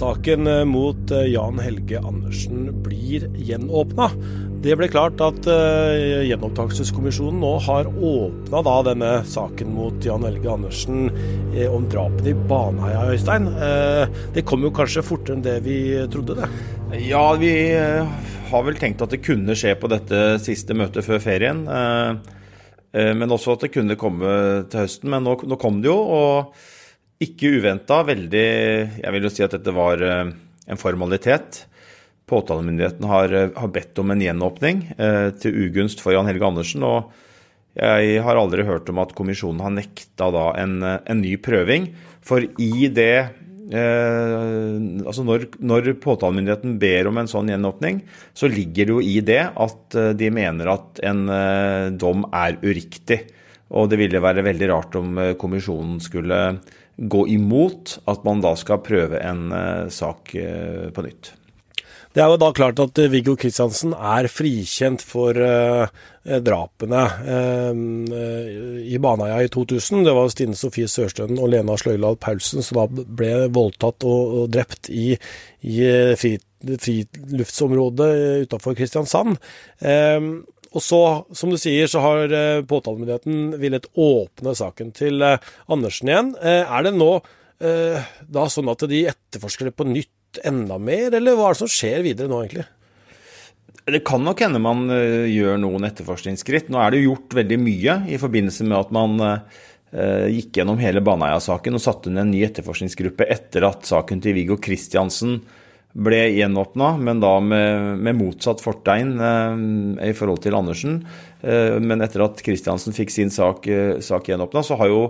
Saken eh, mot eh, Jan Helge Andersen blir gjenåpna. Det ble klart at uh, Gjenopptakelseskommisjonen nå har åpna denne saken mot Jan Helge Andersen om drapene i Baneheia, Øystein. Det kom jo kanskje fortere enn det vi trodde, det? Ja, vi har vel tenkt at det kunne skje på dette siste møtet før ferien. Men også at det kunne komme til høsten. Men nå, nå kom det jo. og ikke uventa, veldig Jeg vil jo si at dette var eh, en formalitet. Påtalemyndigheten har, eh, har bedt om en gjenåpning eh, til ugunst for Jan Helge Andersen. og jeg har aldri hørt om at kommisjonen har nekta da en, en ny prøving. For i det eh, Altså når, når, påtalemyndigheten ber om en sånn gjenåpning, så ligger det jo i det at de mener at en eh, dom er uriktig. Og det ville være veldig rart om kommisjonen skulle gå imot at man da skal prøve en uh, sak uh, på nytt. Det er jo da klart at eh, Viggo Kristiansen er frikjent for uh, drapene i Baneheia i 2000. Det var Stine Sofie Sørstønen og Lena Sløylal Paulsen som da ble voldtatt og, drept i, i friluftsområdet utafor Kristiansand. Um, og så, som du sier, så har eh, påtalemyndigheten villet åpne saken til eh, Andersen igjen. Eh, er det nå da sånn at de etterforsker det på nytt enda mer, eller hva er det som skjer videre nå, egentlig? Det kan nok hende man gjør noen etterforskningsskritt. Nå er det jo gjort veldig mye i forbindelse med at man gikk gjennom hele Baneheia-saken og satte ned en ny etterforskningsgruppe etter at saken til Viggo Kristiansen ble gjenåpna, men da med, med motsatt fortegn eh, i forhold til Andersen. Eh, men etter at Kristiansen fikk sin sak, eh, sak gjenåpna, så har jo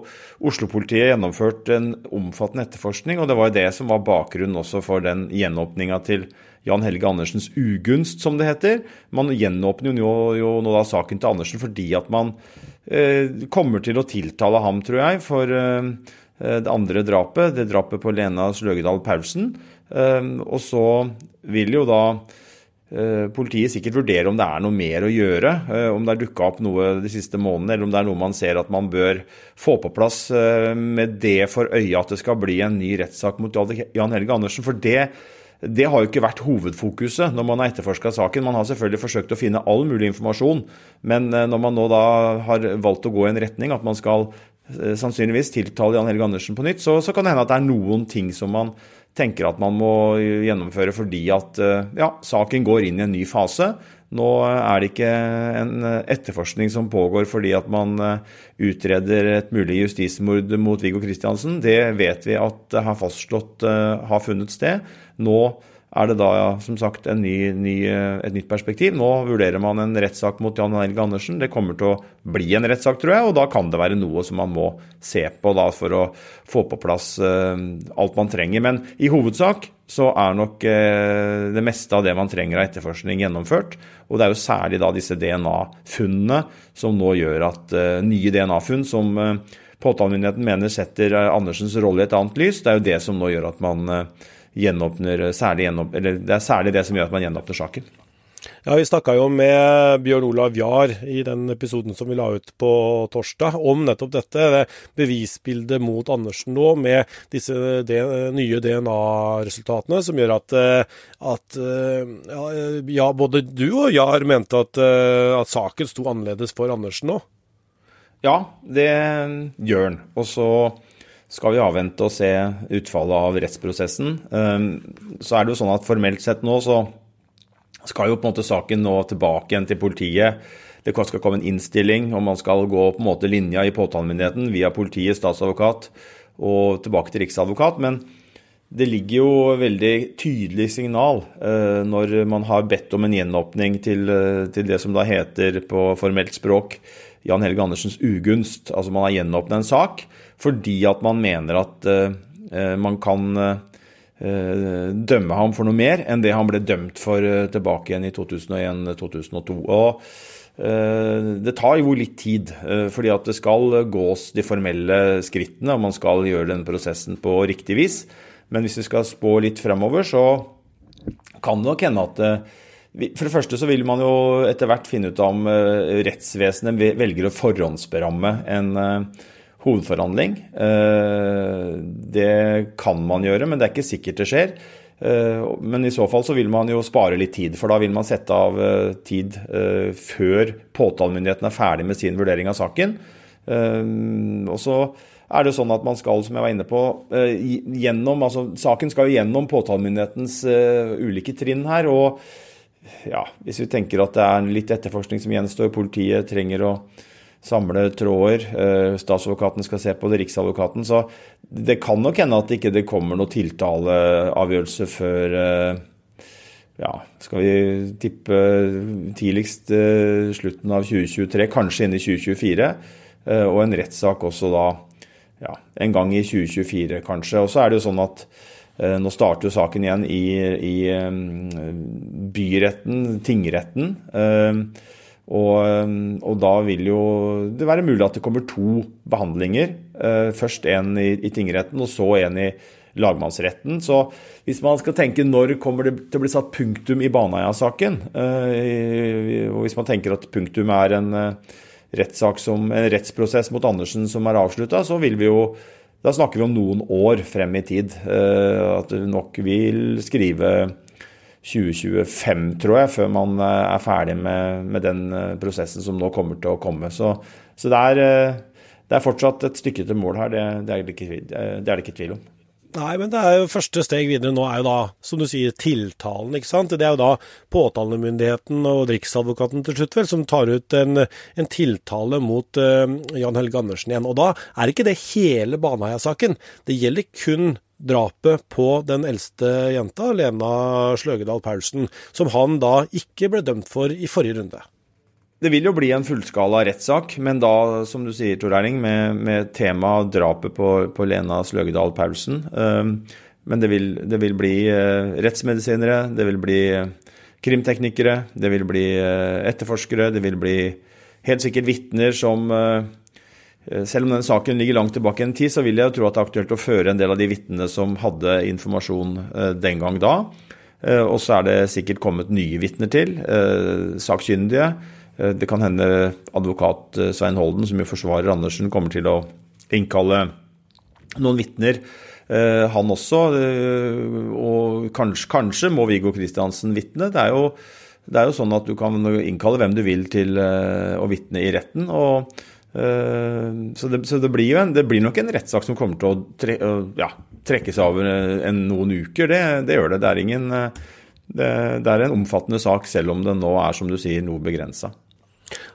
Oslo-politiet gjennomført en omfattende etterforskning. Og det var jo det som var bakgrunnen også for den gjenåpninga til Jan Helge Andersens ugunst, som det heter. Man gjenåpner jo, jo nå da saken til Andersen fordi at man eh, kommer til å tiltale ham, tror jeg, for eh, det andre drapet, det drapet på Lena Sløgedal Paulsen. Ehm, og så vil jo da eh, politiet sikkert vurdere om det er noe mer å gjøre, eh, om det er dukka opp noe de siste månedene, eller om det er noe man ser at man bør få på plass eh, med det for øye at det skal bli en ny rettssak mot Jan Helge Andersen. For det, det har jo ikke vært hovedfokuset når man har etterforska saken. Man har selvfølgelig forsøkt å finne all mulig informasjon, men når man nå da har valgt å gå i en retning at man skal sannsynligvis tiltale Jan Helge Andersen på nytt, så, så kan det hende at det er noen ting som man tenker at man må gjennomføre fordi at eh, ja, saken går inn i en ny fase. Nå er det ikke en etterforskning som pågår fordi at man eh, utreder et mulig justismord mot Viggo Kristiansen. Det vet vi at har fastslått eh, har funnet sted. Nå er det da som sagt ny, ny, et nytt perspektiv. Nå vurderer man en rettssak mot Jan Helge Andersen. Det kommer til å bli en rettssak, tror jeg, og da kan det være noe som man må se på da for å få på plass uh, alt man trenger. Men i hovedsak så er nok uh, det meste av det man trenger av etterforskning gjennomført. Og det er jo særlig da disse DNA-funnene som nå gjør at uh, nye DNA-funn som påtalemyndigheten mener setter Andersens rolle i et annet lys, det er jo det som nå gjør at man gjenåpner særlig gjenåpner, eller Det er særlig det som gjør at man gjenåpner saken. Ja, Vi snakka jo med Bjørn Olav Jahr i den episoden som vi la ut på torsdag, om nettopp dette. Det bevisbildet mot Andersen nå, med disse nye DNA-resultatene, som gjør at, at ja, både du og Jahr mente at, at saken sto annerledes for Andersen nå? Ja, det gjør den. Og så skal vi avvente og se utfallet av rettsprosessen. Ehm, så er det jo sånn at formelt sett nå så skal jo på en måte saken nå tilbake igjen til politiet. Det skal komme en innstilling om man skal gå på en måte linja i påtalemyndigheten via politiet, statsadvokat og tilbake til riksadvokat. Men det ligger jo veldig tydelig signal eh, når man har bedt om en gjenåpning til, eh, til det som da heter på formelt språk Jan Helge Andersens ugunst. Altså man har gjenåpna en sak fordi at man mener at eh, man kan eh, dømme ham for noe mer enn det han ble dømt for uh, tilbake igjen i 2001-2002. Og det tar jo litt tid, fordi at det skal gås de formelle skrittene, og man skal gjøre denne prosessen på riktig vis. Men hvis vi skal spå litt fremover, så kan det nok hende at for det første så vil man jo etter hvert finne ut om rettsvesenet velger å forhåndsberamme en hovedforhandling. Det kan man gjøre, men det er ikke sikkert det skjer. Men i så fall så vil man jo spare litt tid, for da vil man sette av tid før påtalemyndigheten er ferdig med sin vurdering av saken. Og så er det sånn at man skal, som jeg var inne på, gjennom altså Saken skal jo gjennom påtalemyndighetens ulike trinn her. og ja, hvis vi tenker at det er litt etterforskning som gjenstår, politiet trenger å samle tråder, eh, statsadvokaten skal se på det, riksadvokaten, så det kan nok hende at det ikke kommer noen tiltaleavgjørelse før eh, ja, skal vi tippe tidligst eh, slutten av 2023, kanskje inn i 2024. Og en rettssak også da ja, en gang i 2024, kanskje. Og så er det jo sånn at Eh, nå starter jo saken igjen i, i byretten, tingretten. Eh, og, og, da vil jo det være mulig at det kommer to behandlinger. Eh, først en i, i tingretten, og så en i lagmannsretten. Så hvis man skal tenke når kommer det til å bli satt punktum i Baneheia-saken, og hvis man tenker at punktum er en som, en rettsprosess mot Andersen som er avslutta, så vil vi jo da snakker vi om noen år frem i tid. Eh, at du nok vil skrive 2025, tror jeg, før man eh, er ferdig med, med den eh, prosessen som nå kommer til å komme. Så, så det, er, det, er, fortsatt et stykke til mål her, det, det, er, det, ikke, det er det ikke tvil om. Nei, men det er jo første steg videre nå er jo da, som du sier, tiltalen, ikke sant. Det er jo da påtalemyndigheten og Riksadvokaten til slutt vel som tar ut en, en tiltale mot uh, Jan Helge Andersen igjen. Og da er ikke det hele Baneheia-saken. Det gjelder kun drapet på den eldste jenta, Lena Sløgedal Paulsen, som han da ikke ble dømt for i forrige runde. Det vil jo bli en fullskala rettssak, men da, som du sier, Tor Erling, med, med tema drapet på, på Lena Sløgedal Paulsen. Um, men det vil, det vil bli uh, rettsmedisinere, det vil bli uh, krimteknikere, det vil bli etterforskere, det vil bli helt sikkert vitner som selv om denne saken ligger langt tilbake en tid, så vil jeg jo tro at det er aktuelt å føre en del av de vitnene som hadde informasjon den gang da. Og så er det sikkert kommet nye vitner til, sakkyndige. Eh, det kan hende advokat eh, Svein Holden, som jo forsvarer Andersen, kommer til å innkalle noen vitner, eh, han også. Og kanskje, kanskje må Viggo Kristiansen vitne. Det er, jo, det er jo sånn at du kan innkalle hvem du vil til å vitne i retten. og så det, så det, blir en, det blir nok en rettssak som kommer til å tre, ja, trekke seg over en, noen uker. Det, det, gjør det. Det er, ingen, det, det er en omfattende sak, selv om den nå er, som du sier, noe begrensa.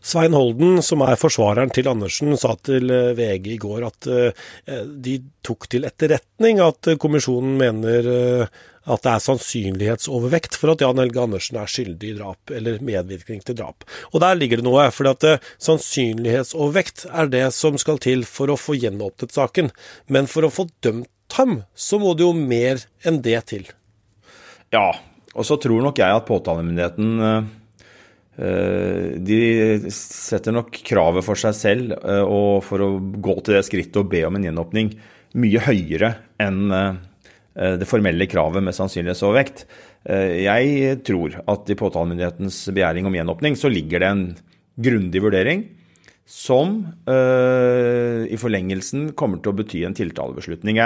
Svein Holden, som er forsvareren til Andersen, sa til eh, VG i går at eh, de tok til etterretning at kommisjonen mener eh, at det er sannsynlighetsovervekt for at Jan Helge Andersen er skyldig i drap eller medvirkning til drap. Og der ligger det noe, for at sannsynlighetsovervekt er det som skal til for å få gjenåpnet saken. Men for å få dømt ham, så må det jo mer enn det til. Ja, og så tror nok jeg at påtalemyndigheten Eh, de setter nok kravet for seg selv eh, og for å gå til det skrittet og be om en gjenåpning mye høyere enn eh, det formelle kravet med sannsynlighetsovervekt. Jeg tror at i påtalemyndighetens begjæring om gjenåpning så ligger det en grundig vurdering som i forlengelsen kommer til å bety en tiltalebeslutning.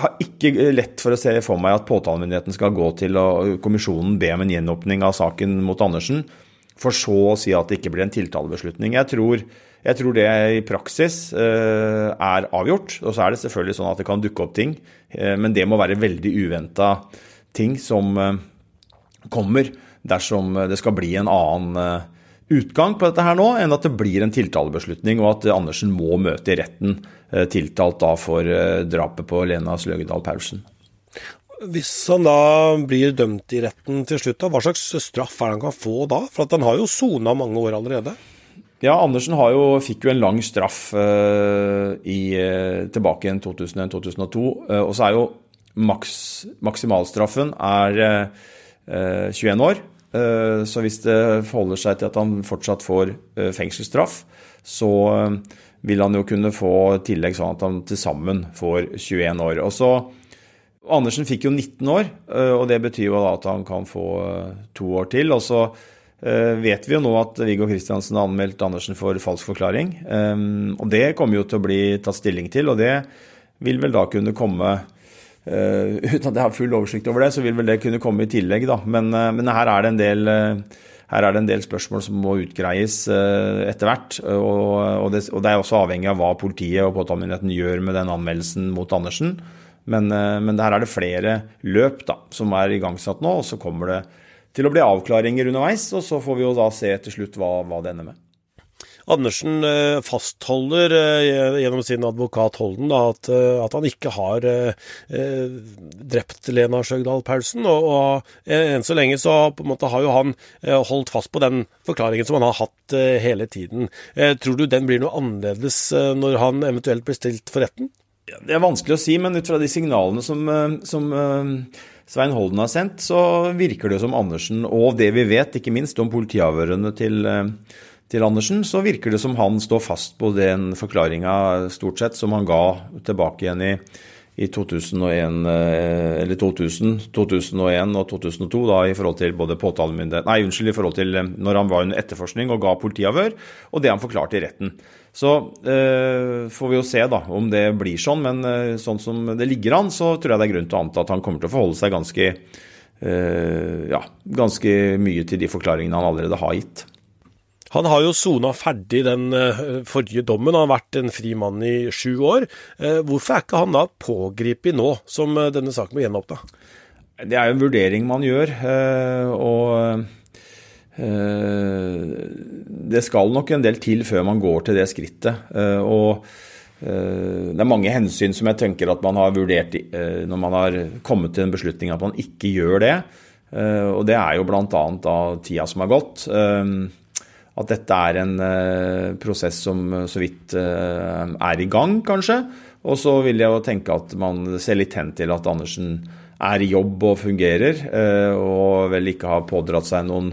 Har ikke lett for å se for meg at påtalemyndigheten skal gå til og kommisjonen be om en gjenåpning av saken mot Andersen, for så å si at det ikke blir en tiltalebeslutning. Jeg tror, jeg tror det i praksis eh, er avgjort. Og så er det selvfølgelig sånn at det kan dukke opp ting, eh, men det må være veldig uventa ting som eh, kommer dersom det skal bli en annen utgang på dette her nå, enn at det blir en tiltalebeslutning, og at Andersen må møte i retten eh, tiltalt da for eh, drapet på Lena Sløgedal Paulsen. Hvis han da blir dømt i retten til slutt, hva slags straff er det han kan få da? For at han har jo sona mange år allerede. Ja, Andersen jo, fikk jo en lang straff eh, i, uh, tilbake i 2001-2002. Uh, og så er jo maks, maksimalstraffen er 21 år. Eh, så hvis det forholder seg til at han fortsatt får eh, fengselsstraff, så eh, vil han jo kunne få tillegg sånn at han til sammen får 21 år. Og så Andersen fikk jo 19 år, og det betyr jo da at han kan få to år til. Og så vet vi jo nå at Viggo Kristiansen har anmeldt Andersen for falsk forklaring. Og det kommer jo til å bli tatt stilling til, og det vil vel da kunne komme Uh, uten at jeg har full oversikt over det, så vil vel det kunne komme i tillegg, da. Men, uh, men her, er del, uh, her er det en del spørsmål som må utgreies etter hvert. Og, og, det, og, det, er også avhengig av hva politiet og påtalemyndigheten gjør med den anmeldelsen mot Andersen. Men, men her er det flere løp da, som er igangsatt nå, og så kommer det til å bli avklaringer underveis. Og så får vi jo da se til slutt hva, hva det ender med. Andersen eh, fastholder eh, gjennom sin advokat Holden at, eh, at, han ikke har drept Lena Skjøgdal Paulsen. Og, og, enn så lenge så måte har jo han holdt fast på den forklaringen som han har hatt hele tiden. Tror du den blir noe annerledes når han eventuelt blir stilt for retten? Det er vanskelig å si, men ut fra de signalene som, som Svein Holden har sendt, så virker det som Andersen, og det vi vet, ikke minst om politiavhørene til til Andersen, så virker det som han står fast på den forklaringa stort sett som han ga tilbake igjen i, i 2001, eh, eller 2000, 2001 og 2002 da, i forhold til både påtalemyndighet Nei, unnskyld, i forhold til eh, når han var under etterforskning og ga politiavhør, og det han forklarte i retten. Så eh, får vi jo se da om det blir sånn, men eh, sånn som det ligger an, så tror jeg det er grunn til å anta at han kommer til å forholde seg ganske, eh, ja, ganske mye til de forklaringene han allerede har gitt. Han har jo sona ferdig den uh, forrige dommen, han har vært en fri mann i sju år. Uh, hvorfor er ikke han da pågrepet nå, som uh, denne saken ble gjenåpna? Det er jo en vurdering man gjør, og det skal nok en del til før man går til det skrittet. Og det er mange hensyn som jeg tenker at man har vurdert når man har kommet til en beslutning at man ikke gjør det. Og det er jo bl.a. av tida som har gått at dette er en uh, prosess som uh, så vidt uh, er i gang, kanskje. Og så vil jeg jo tenke at man ser litt hen til at Andersen er i jobb og fungerer, og vel ikke har pådratt seg noen,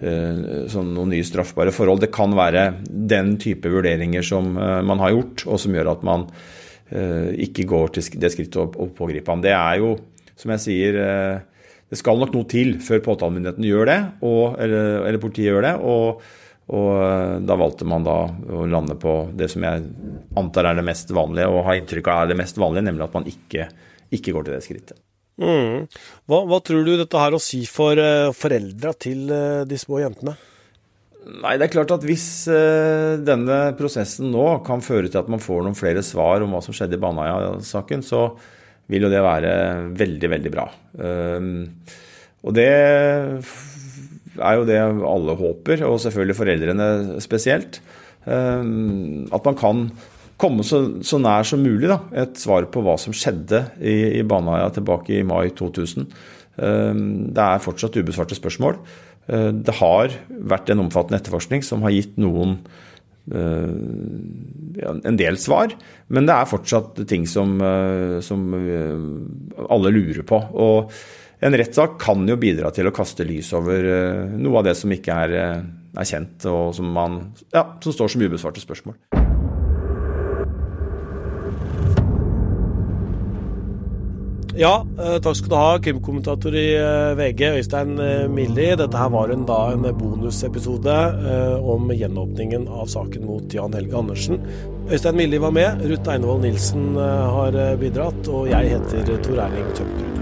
sånn, noen nye straffbare forhold. Det kan være den type vurderinger som man har gjort, og som gjør at man ikke går til det skrittet å, å pågripe ham. Det er jo, som jeg sier det skal nok noe til før påtalemyndigheten gjør det, og, eller, eller, politiet gjør det. og og eh, da valgte man da å lande på det som jeg antar er det mest vanlige, og har inntrykk av er det mest vanlige, nemlig at man ikke, ikke går til det skrittet. Mm. Hva, hva, tror du dette har å si for uh, foreldra til uh, de små jentene? Nei, det er klart at Hvis uh, denne prosessen nå kan føre til at man får noen flere svar om hva som skjedde i Baneheia-saken, så vil jo det være veldig, veldig bra. Uh, og det er jo det alle håper, og selvfølgelig foreldrene spesielt. Eh, at man kan komme så, så nær som mulig da, et svar på hva som skjedde i, i Baneheia tilbake i mai 2000. Eh, det er fortsatt ubesvarte spørsmål. Eh, det har vært en omfattende etterforskning som har gitt noen en del svar, men det er fortsatt ting som, som alle lurer på. Og en rettssak kan jo bidra til å kaste lys over eh, noe av det som ikke er, eh, er kjent, og som, man, ja, som står som ubesvarte spørsmål. Ja, eh, takk skal du ha, krimkommentator i VG, Øystein Milli. Dette her var en, da, en bonusepisode om gjenåpningen av saken mot Jan Helge Andersen. Øystein Milli var med, Ruth Einevold Nilsen har bidratt, og jeg heter Tor Erling Tømmerud.